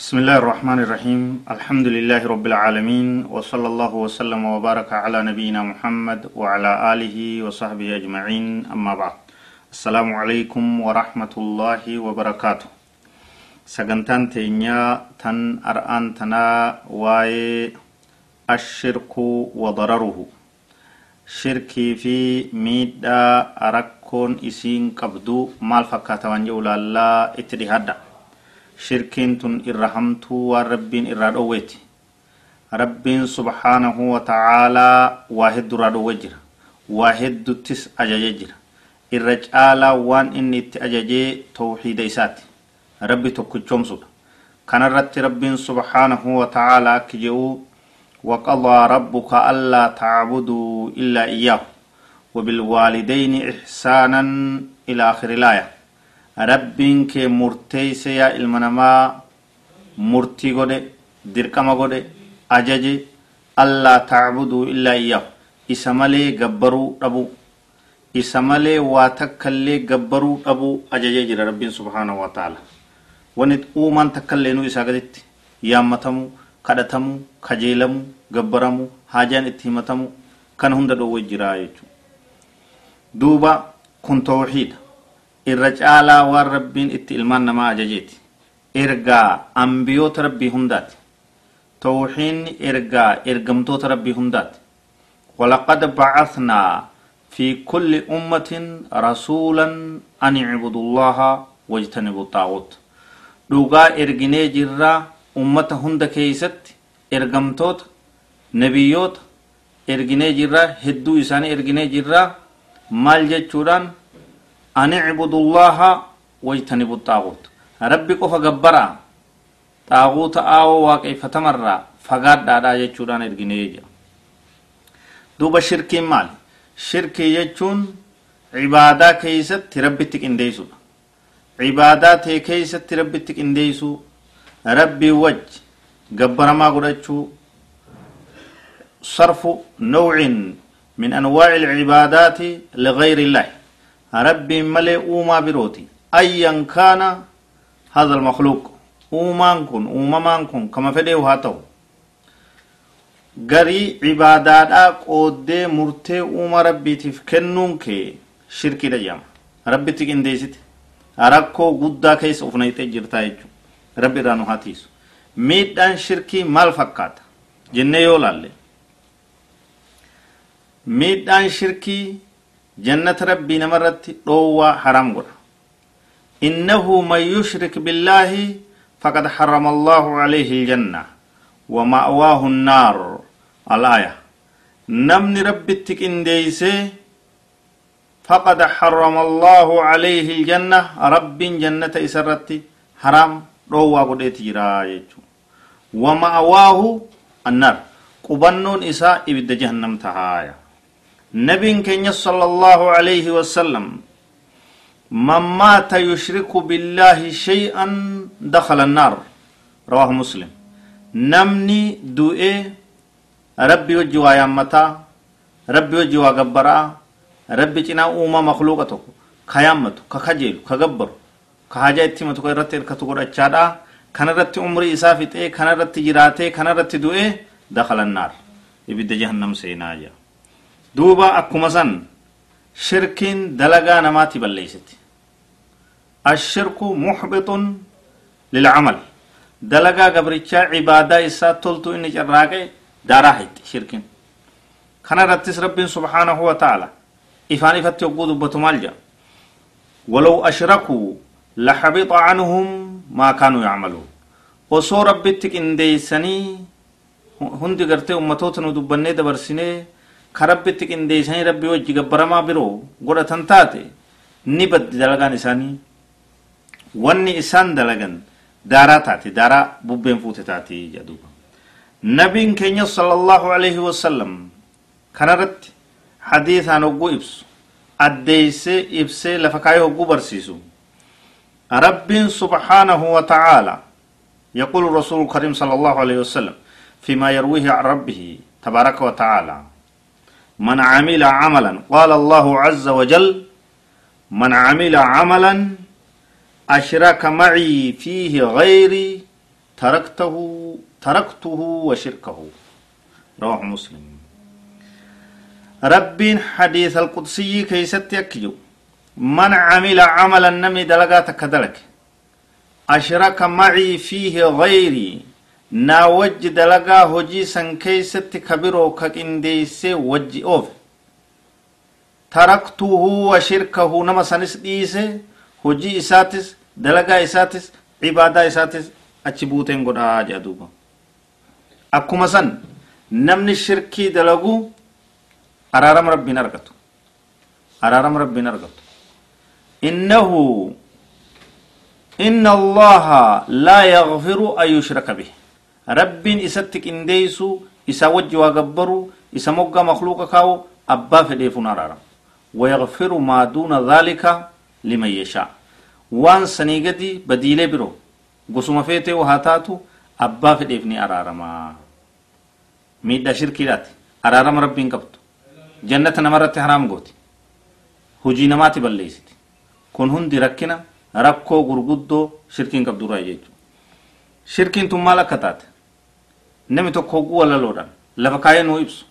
بسم الله الرحمن الرحيم. الحمد لله رب العالمين وصلى الله وسلم وبارك على نبينا محمد وعلى آله وصحبه أجمعين. أما بعد السلام عليكم ورحمة الله وبركاته. سجنتان تينيا تن أرآن تنا واي الشرك وضرره. شركي في ميدا أركون إسين قبدو مال فكاتا وانجو لا اتدهادا shirkiin tun irra hamtuu waan rabbiin irraa dhowweeti rabbiin subhaanahu wa ta'aalaa waa hedduurraa dhowwe jira waa hedduttis ajaje jira irra caalaa waan inni itti ajajee tawxiida isaati rabbi tokkichoomsudha kanarratti rabbiin subhaanahu wa ta'aalaa akki jedhuu وقضى ربك ألا تعبدوا إلا إياه وبالوالدين إحسانا إلى آخر الآية rabbiin kee murteeyse yaa ilma namaa murtii godhe dirqama godhe ajaje allaa tacbuduu illaa iyyaahu isa malee gabbaruu dhabu isa malee waa takka illee gabbaruu dhabuu ajajee jira rabbiin subhaanahu wa ta'ala wani uumaan takka illee nu isaa gaditti yaammatamuu kadhatamuu kajeelamuu gabbaramu haajaan itti himatamu kan hunda dhoowwe jiraa jechuudha. Duuba kun tawxiida irra caalaa waan rabbiin itti ilmaan namaa ajajeeti. Ergaa ambiyoota rabbii hundaati. Tawxiinni ergaa ergamtoota rabbii hundaati. Walaqad bacathnaa fi kulli ummatin rasuulan an icbudu llaha wajtanibu xaa'uut dhugaa erginee jirraa ummata hunda keeysatti ergamtoota nabiyyoota erginee jirraa hedduu isaanii erginee jirraa maal jechuudhaan أن اعبدوا الله واجتنبوا الطاغوت ربي قف جبرا طاغوت آو واقع فتمرا فقاد دادا يجوران ارغنيجا دوبا شركي مال شركي يجون عبادة كيست ربي تك انديسو عبادات كيست ربي تك انديسو ربي وج جبر ما قرأتشو صرف نوع من أنواع العبادات لغير الله rabbiin malee uumaa birooti ayyan kaana hadha almakluuq uumaan kun uumamaan kun kama fedheehu haa ta'u garii cibaadaadhaa qooddee murtee uuma rabbiitiif kennuun kee shirkiidha jedhama rabbitti qindeessite rakkoo guddaa keessa of nayxee jirtaa jechuudha rabbi irraa nu hatiisu miidhaan shirkii maal fakkaata jennee yoo laalle miidhaan shirkii جنة ربي نمرت روى حرام قرى إنه من يشرك بالله فقد حرم الله عليه الجنة ومأواه النار. الآية. نمن ربي تكين ديسي فقد حرم الله عليه الجنة. رب جنة إسرتي حرام روى قد تجرى ومأواه النار. قبنون إساء إبد جهنم تهايا. نبي كن صلى الله عليه وسلم من مات يشرك بالله شيئا دخل النار. رواه مسلم. نمني دوئي ربي وجوا يامتا ربي وجوا غبرا ربي جنا أوما مخلوقته كيامته كخجيل كغبر كهاجا اتمتو كرت الكتو قرأتشادا كان رت عمري إسافته كان رت جراته كان رت دوئي دخل النار. يبدأ جهنم سيناجا duuba akkuma san shirkiin dalagaa namaati balleeysiti ashirku muxbixun lilcamal dalagaa gabrichaa cibaadaa isaa toltu inni carraaqe daaraa hayxi shirkiin kana irrattis rabbiin subhaanahu wa ta'ala ifaan ifatti hogguu dubbatu maal jedha walow ashrakuu laxabita canhum maa kaanuu yacmaluun osoo rabbitti qindeeysanii hundi gartee ummatoota nu dubbannee dabarsinee ka rabbitti qindeessanii rabbii wajji gabbaramaa biroo godhatan taate ni baddi dalagaan isaanii wanni isaan dalagan daaraa taate daaraa bubbeen fuute taate jedhuuba nabiin keenya sallallahu alaihi wasallam kanarratti hadiisaan hogguu ibsu addeeysee ibsee lafa kaayee hogguu barsiisu رب سبحانه وتعالى يقول الرسول الكريم صلى الله عليه وسلم فيما يرويه عن ربه تبارك وتعالى من عمل عملا. قال الله عز وجل من عمل عملا أشرك معي فيه غيري تركته تركته وشركه. رواه مسلم. رب حديث القدسي كيست يكيو من عمل عملا نمي دلقات كدلك أشرك معي فيه غيري naa wajji dalagaa hojii san keeysatti kabiroo ka qindeeyse wajji oofe taraktuhu wa shirkahu nama sanis dhiise hojii isaatis dalagaa isaatis cibaadaa isaatis achi buuteen godhaa jedha duuba akkuma san namni shirkii dalagu araarama rabbiin argatu araarama rabbiin argatu innahu inna allaha laa yaghfiru an yushraka bihi rabbiin isatti qindeeysu isa wajji waa gabbaru isa mogga makluuqa kaawu abbaa fedheefun araarama ويغفر ما دون ذلك لمن يشاء وان سنيغدي بديله برو gosuma feetee haa taatu abbaa fedheef ni araaramaa miidhaa shirkiidhaati araarama rabbiin qabdu jannata namarratti haraam gooti hujii namaati balleessiti kun hundi rakkina rakkoo gurguddoo shirkiin qabdurraa jechuudha shirkiin tun maal akka taate namni tokko hogguu walaloodhaan lafa kaayee nuu ibsu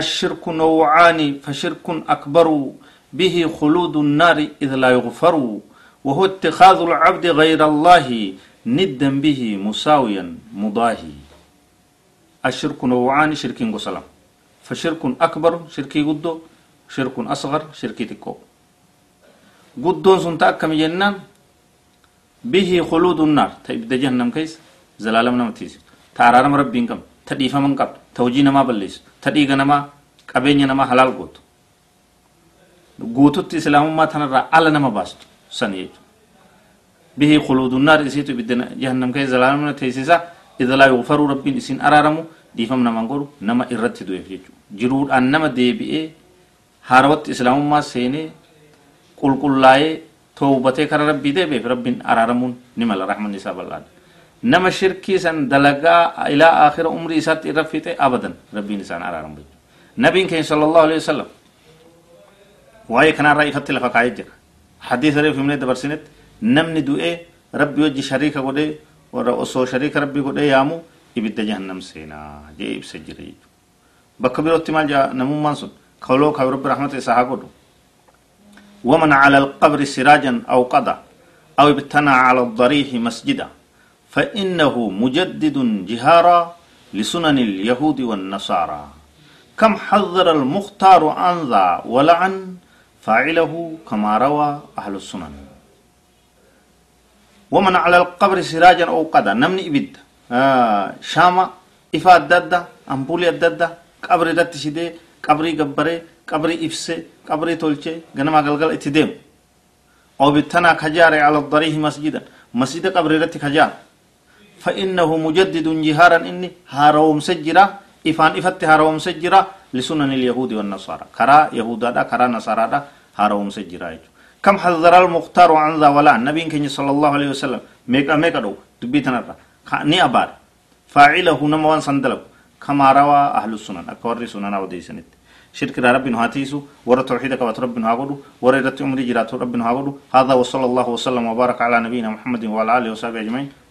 الشرك نوعان فشرك أكبر به خلود النار إذ لا يغفر وهو اتخاذ العبد غير الله ندا به مساويا مضاهي الشرك نوعان شرك وسلام فشرك أكبر شركي قدو شرك أصغر شركي تكو قدون سنتا كم جنان به خلود النار تبدا جهنم كيس زلالم taaraanama rabbiin qabdu ta dhiifama hin qabdu. Ta hojii namaa balleessu. Ta dhiiga namaa qabeenya namaa halaal gootu. Guututti islaamummaa tanarraa ala nama baastu san jechuudha bihii khuluudunnaar isiitu ibidda jahannam keessa zalaalamna teessisa idilaa yuufaruu rabbiin isiin araaramu dhiifam namaan godhu nama irratti du'eef jechuudha. Jiruudhaan nama deebi'ee haarawatti islaamummaa seenee qulqullaa'ee toobatee kara rabbii deebi'eef rabbiin araaramuun ni mala. Raaxmanni isaa bal'aadha. Nama shirkii san dalagaa ilaa aakhira umrii isaatti irra fixe abadan. Rabbiin isaan araaramu jechuudha nabiin keenya sallallahu alaihi wasallam. Waa'ee kanarraa ifatti lafa kaa'ee jira. حديث ريف من دبرسنت نمني دوئي ربي وجه شريك قدي ورا أصو شريك ربي قدي يامو يبدا جهنم سينا جيب سجري بكبير احتمال جا نمو مانسون خلو خبر رب رحمة إسحاق قدو ومن على القبر سراجا أو قضى أو ابتنى على الضريح مسجدا فإنه مجدد جهارا لسنن اليهود والنصارى. كم حذر المختار عن ذا ولعن فاعله كما روى أهل السنن. ومن على القبر سراجا أو قدا نمني إبد. آه شاما إفا الدادة أمبولي الدادة قبر دات شدي قبري قبري قبري إفسي قبري تولشي غنما قلقل اتدام أو بتنا كجار على الضريه مسجدا. مسجد قبر دات كجار. فإنه مجدد جهارا إني هاروم سجرا إفان إفت هاروم سجرا لسنن اليهود والنصارى. كرا يهودا كرا نصارى هاروم سجرا كم حذر المختار عن ذا ولا النبي كني صلى الله عليه وسلم ميكا ميكا دو دبي تنرى ني أبار. فاعله نموان سندلو. كما روى أهل السنن. أكوري سنن أو دي سنت شرك رب هاتيسو ورا توحيدك وترب هاغدو ورا رت عمري جرات رب هاغدو هذا وصلى الله وسلم وبارك على نبينا محمد وعلى آله وصحبه أجمعين.